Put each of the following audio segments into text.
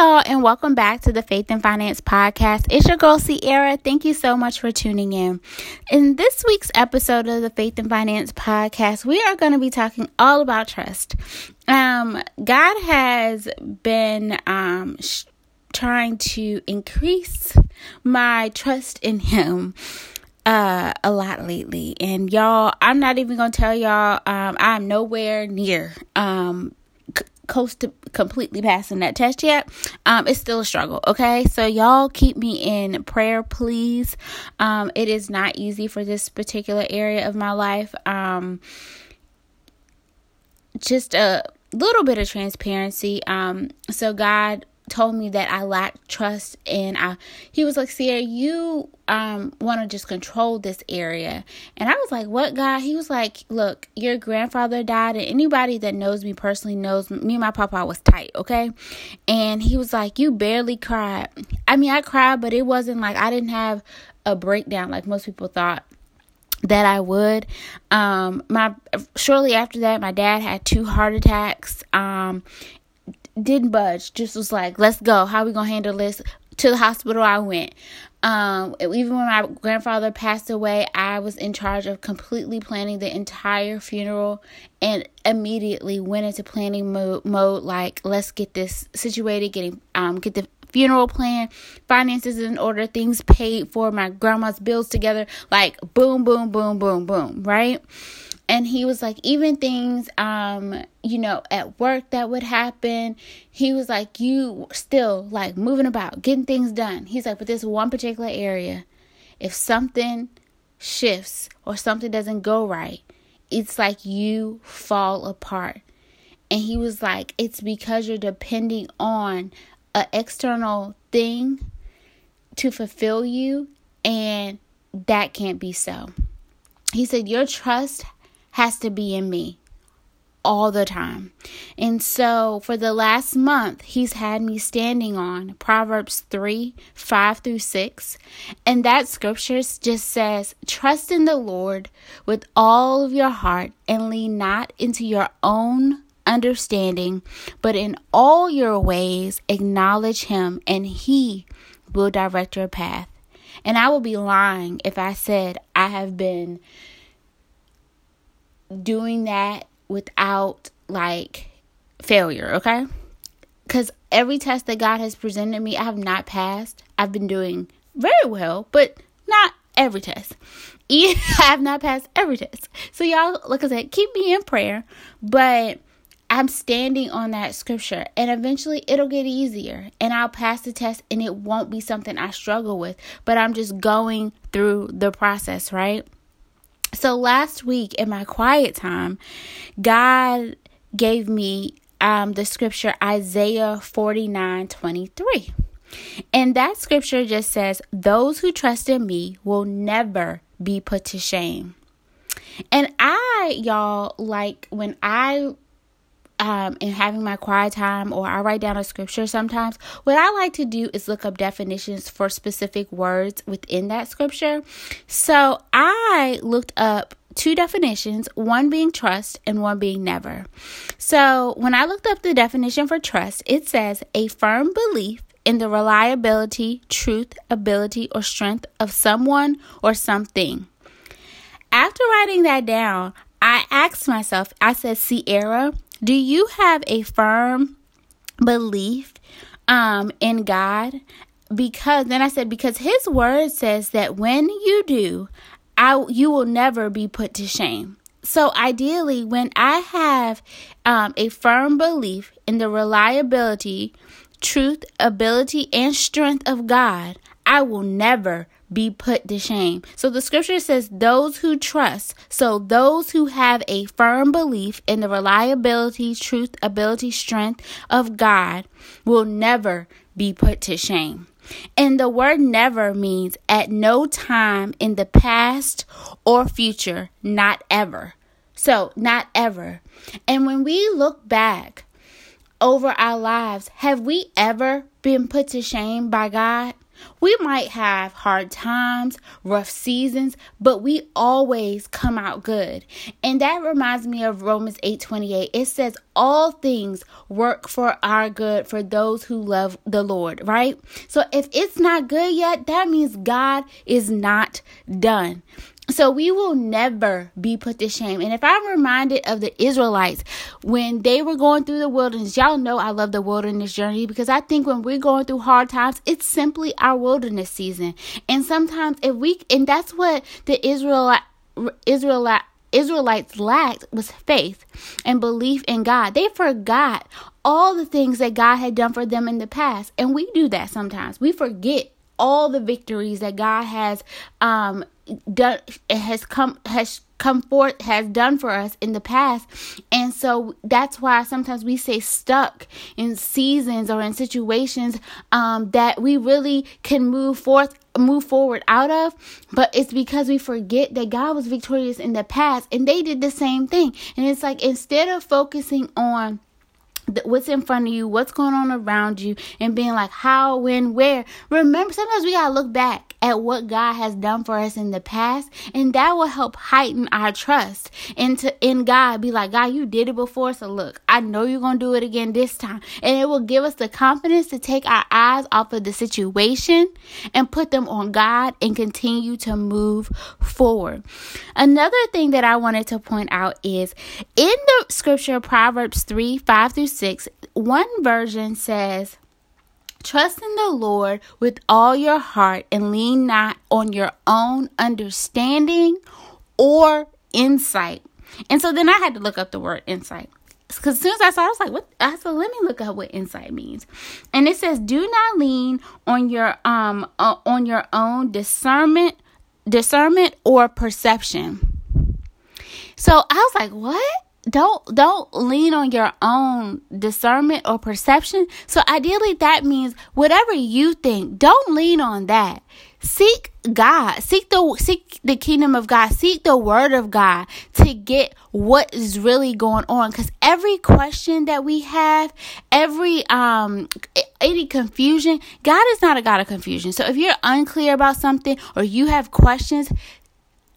y'all, and welcome back to the Faith and Finance Podcast. It's your girl, Sierra. Thank you so much for tuning in. In this week's episode of the Faith and Finance Podcast, we are going to be talking all about trust. Um, God has been um, sh- trying to increase my trust in Him uh a lot lately and y'all i'm not even gonna tell y'all um i'm nowhere near um close to completely passing that test yet. Um, it's still a struggle. Okay, so y'all keep me in prayer, please. Um, it is not easy for this particular area of my life. Um, just a little bit of transparency. Um, so God told me that I lack trust and I he was like, Sierra, you um want to just control this area. And I was like, What God? He was like, Look, your grandfather died, and anybody that knows me personally knows me and my papa was tight, okay? And he was like, You barely cried. I mean I cried, but it wasn't like I didn't have a breakdown like most people thought that I would. Um, my shortly after that, my dad had two heart attacks. Um, didn't budge. Just was like, let's go. How we gonna handle this? To the hospital I went. Um, even when my grandfather passed away, I was in charge of completely planning the entire funeral and immediately went into planning mode, mode like, let's get this situated, getting um get the funeral plan, finances in order, things paid for, my grandma's bills together, like boom, boom, boom, boom, boom, right? And he was like even things um you know at work that would happen he was like you still like moving about getting things done. He's like but this one particular area if something shifts or something doesn't go right it's like you fall apart. And he was like it's because you're depending on an external thing to fulfill you and that can't be so. He said your trust has to be in me all the time. And so for the last month, he's had me standing on Proverbs 3 5 through 6. And that scripture just says, Trust in the Lord with all of your heart and lean not into your own understanding, but in all your ways acknowledge him, and he will direct your path. And I would be lying if I said I have been doing that without like failure, okay? Because every test that God has presented me, I have not passed. I've been doing very well, but not every test. I have not passed every test. So, y'all, like I said, keep me in prayer, but I'm standing on that scripture, and eventually it'll get easier, and I'll pass the test, and it won't be something I struggle with, but I'm just going through the process, right? So last week in my quiet time, God gave me um, the scripture Isaiah 49 23. And that scripture just says, Those who trust in me will never be put to shame. And I, y'all, like when I um, and having my quiet time or I write down a scripture sometimes, what I like to do is look up definitions for specific words within that scripture. So I looked up two definitions, one being trust and one being never. So when I looked up the definition for trust, it says a firm belief in the reliability, truth, ability, or strength of someone or something. After writing that down, I asked myself, I said, Sierra, do you have a firm belief um, in God? Because then I said, because His word says that when you do, I you will never be put to shame. So ideally, when I have um, a firm belief in the reliability, truth, ability, and strength of God, I will never be put to shame. So the scripture says, those who trust. So those who have a firm belief in the reliability, truth, ability, strength of God will never be put to shame. And the word never means at no time in the past or future, not ever. So, not ever. And when we look back over our lives, have we ever been put to shame by God? We might have hard times, rough seasons, but we always come out good. And that reminds me of Romans 8:28. It says all things work for our good for those who love the Lord, right? So if it's not good yet, that means God is not done. So we will never be put to shame. And if I'm reminded of the Israelites when they were going through the wilderness, y'all know I love the wilderness journey because I think when we're going through hard times, it's simply our wilderness season. And sometimes if we and that's what the Israelite Israelite Israelites lacked was faith and belief in God. They forgot all the things that God had done for them in the past. And we do that sometimes. We forget all the victories that God has um done has come has come forth has done for us in the past. And so that's why sometimes we stay stuck in seasons or in situations um, that we really can move forth move forward out of. But it's because we forget that god was victorious in the past and they did the same thing. And it's like instead of focusing on what's in front of you, what's going on around you, and being like, how, when, where. Remember, sometimes we gotta look back at what God has done for us in the past, and that will help heighten our trust into in God. Be like, God, you did it before, so look, I know you're gonna do it again this time, and it will give us the confidence to take our eyes off of the situation and put them on God and continue to move forward. Another thing that I wanted to point out is in the scripture Proverbs 3 5 through 6, one version says, Trust in the Lord with all your heart and lean not on your own understanding or insight. And so then I had to look up the word insight. Because as soon as I saw it, I was like, what? I said, let me look up what insight means. And it says, do not lean on your um uh, on your own discernment, discernment or perception. So I was like, what? Don't don't lean on your own discernment or perception. So ideally that means whatever you think don't lean on that. Seek god. Seek the seek the kingdom of god. Seek the word of god to get what is really going on. Because every question that we have every um any confusion god is not a god of confusion. So if you're unclear about something or you have questions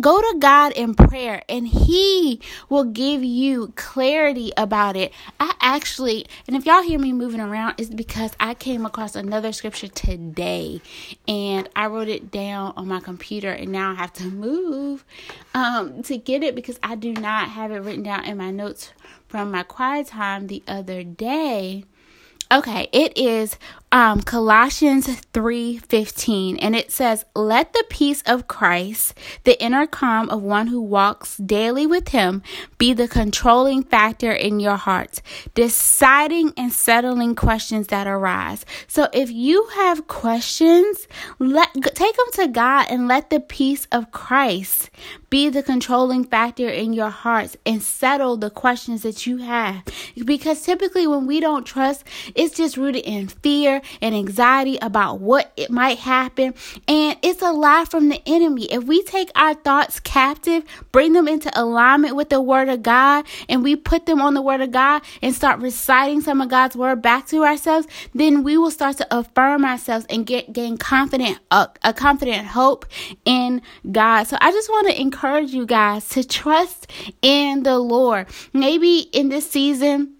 go to God in prayer and He will give you clarity about it. I actually, and if y'all hear me moving around, it's because I came across another scripture today and I wrote it down on my computer and now I have to move um, to get it because I do not have it written down in my notes from my quiet time the other day. Okay, it is um, Colossians 3:15 and it says, "Let the peace of Christ, the inner calm of one who walks daily with him, be the controlling factor in your hearts, deciding and settling questions that arise." So if you have questions, let take them to God and let the peace of Christ be the controlling factor in your hearts and settle the questions that you have. Because typically when we don't trust, it's just rooted in fear and anxiety about what it might happen. And it's a lie from the enemy. If we take our thoughts captive, bring them into alignment with the word of God, and we put them on the word of God and start reciting some of God's word back to ourselves, then we will start to affirm ourselves and get gain confident uh, a confident hope in God. So I just want to encourage you guys to trust in the Lord. Maybe in this season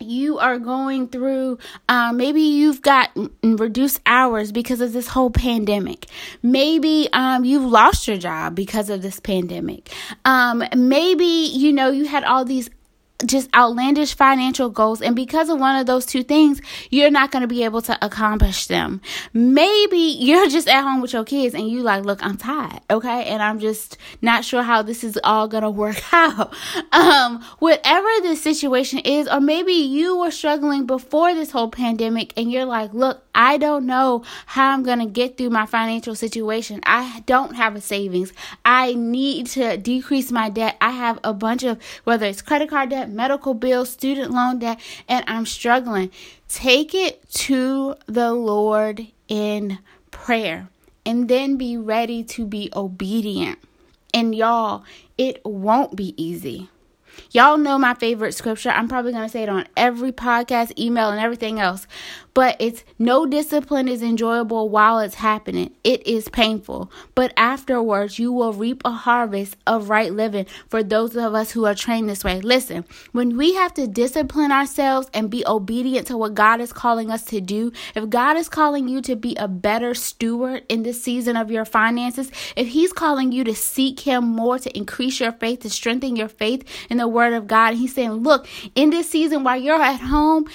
you are going through um, maybe you've got reduced hours because of this whole pandemic. Maybe um, you've lost your job because of this pandemic. Um, maybe you know you had all these just outlandish financial goals. And because of one of those two things you're not going to be able to accomplish them. Maybe you're just at home with your kids and you like look i'm tired okay? And i'm just not sure how this is all going to work out. Um whatever the situation is or maybe you were struggling before this whole pandemic and you're like look i don't know how i'm going to get through my financial situation. I don't have a savings. I need to decrease my debt. I have a bunch of whether it's credit card debt medical bills, student loan debt, and I'm struggling. Take it to the Lord in prayer and then be ready to be obedient. And y'all, it won't be easy. Y'all know my favorite scripture. I'm probably going to say it on every podcast, email, and everything else. But it's no discipline is enjoyable while it's happening. It is painful. But afterwards, you will reap a harvest of right living for those of us who are trained this way. Listen, when we have to discipline ourselves and be obedient to what God is calling us to do, if God is calling you to be a better steward in this season of your finances, if He's calling you to seek Him more, to increase your faith, to strengthen your faith in the Word of God, He's saying, Look, in this season while you're at home,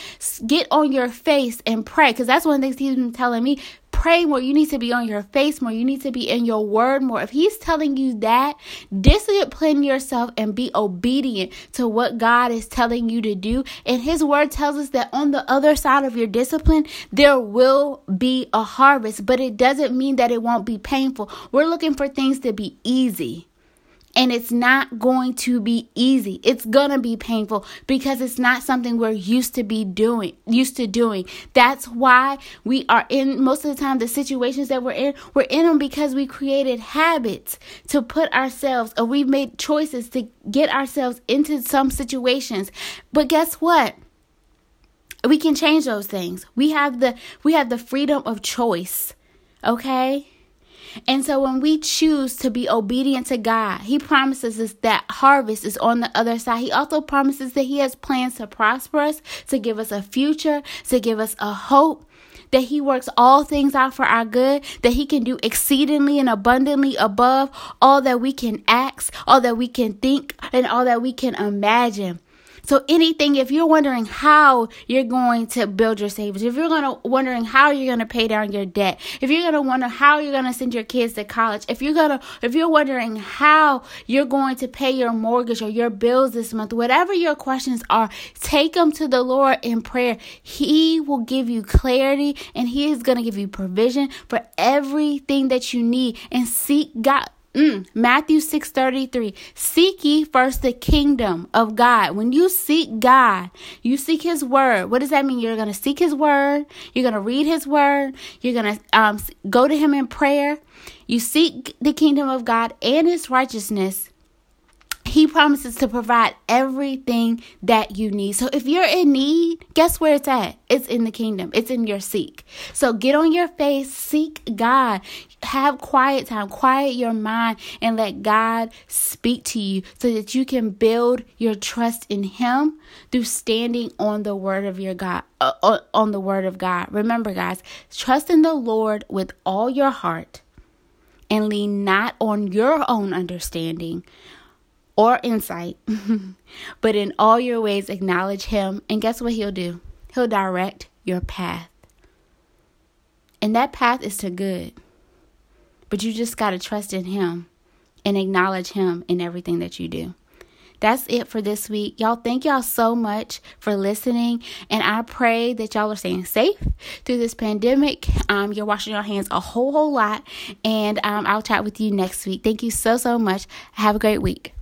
get on your face and pray. Because that's one things He's been telling me pray more. You need to be on your face more. You need to be in your word more. If he's telling you that, discipline yourself and be obedient to what God is telling you to do. And his word tells us that on the other side of your discipline, there will be a harvest, but it doesn't mean that it won't be painful. We're looking for things to be easy. And it's not going to be easy. It's going to be painful because it's not something we're used to be doing, used to doing. That's why we are in most of the time the situations that we're in, we're in them because we created habits to put ourselves or we've made choices to get ourselves into some situations. But guess what? We can change those things. We have the we have the freedom of choice. Okay? And so when we choose to be obedient to God, He promises us that harvest is on the other side. He also promises that He has plans to prosper us, to give us a future, to give us a hope. That he works all things out for our good, that he can do exceedingly and abundantly above all that we can ask, all that we can think, and all that we can imagine. So anything, if you're wondering how you're going to build your savings, if you're gonna wondering how you're gonna pay down your debt, if you're gonna wonder how you're gonna send your kids to college, if you're gonna, if you're wondering how you're going to pay your mortgage or your bills this month, whatever your questions are, take them to the Lord in prayer. He will give you clarity and He is gonna give you provision for everything that you need and seek God Mm, Matthew 6:33 Seek ye first the kingdom of God. When you seek God, you seek his word. What does that mean? You're going to seek his word, you're going to read his word, you're going to um, go to him in prayer. You seek the kingdom of God and his righteousness, he promises to provide everything that you need. So if you're in need, guess where it's at? It's in the kingdom. It's in your seek. So get on your face, seek God. Have quiet time, quiet your mind and let God speak to you so that you can build your trust in him through standing on the word of your God uh, on the word of God. Remember guys, trust in the Lord with all your heart and lean not on your own understanding or insight, but in all your ways acknowledge Him. And guess what He'll do? He'll direct your path. And that path is to good. But you just got to trust in Him and acknowledge Him in everything that you do. That's it for this week. Y'all, thank y'all so much for listening. And I pray that y'all are staying safe through this pandemic. Um, you're washing your hands a whole, whole lot. And um, I'll chat with you next week. Thank you so, so much. Have a great week.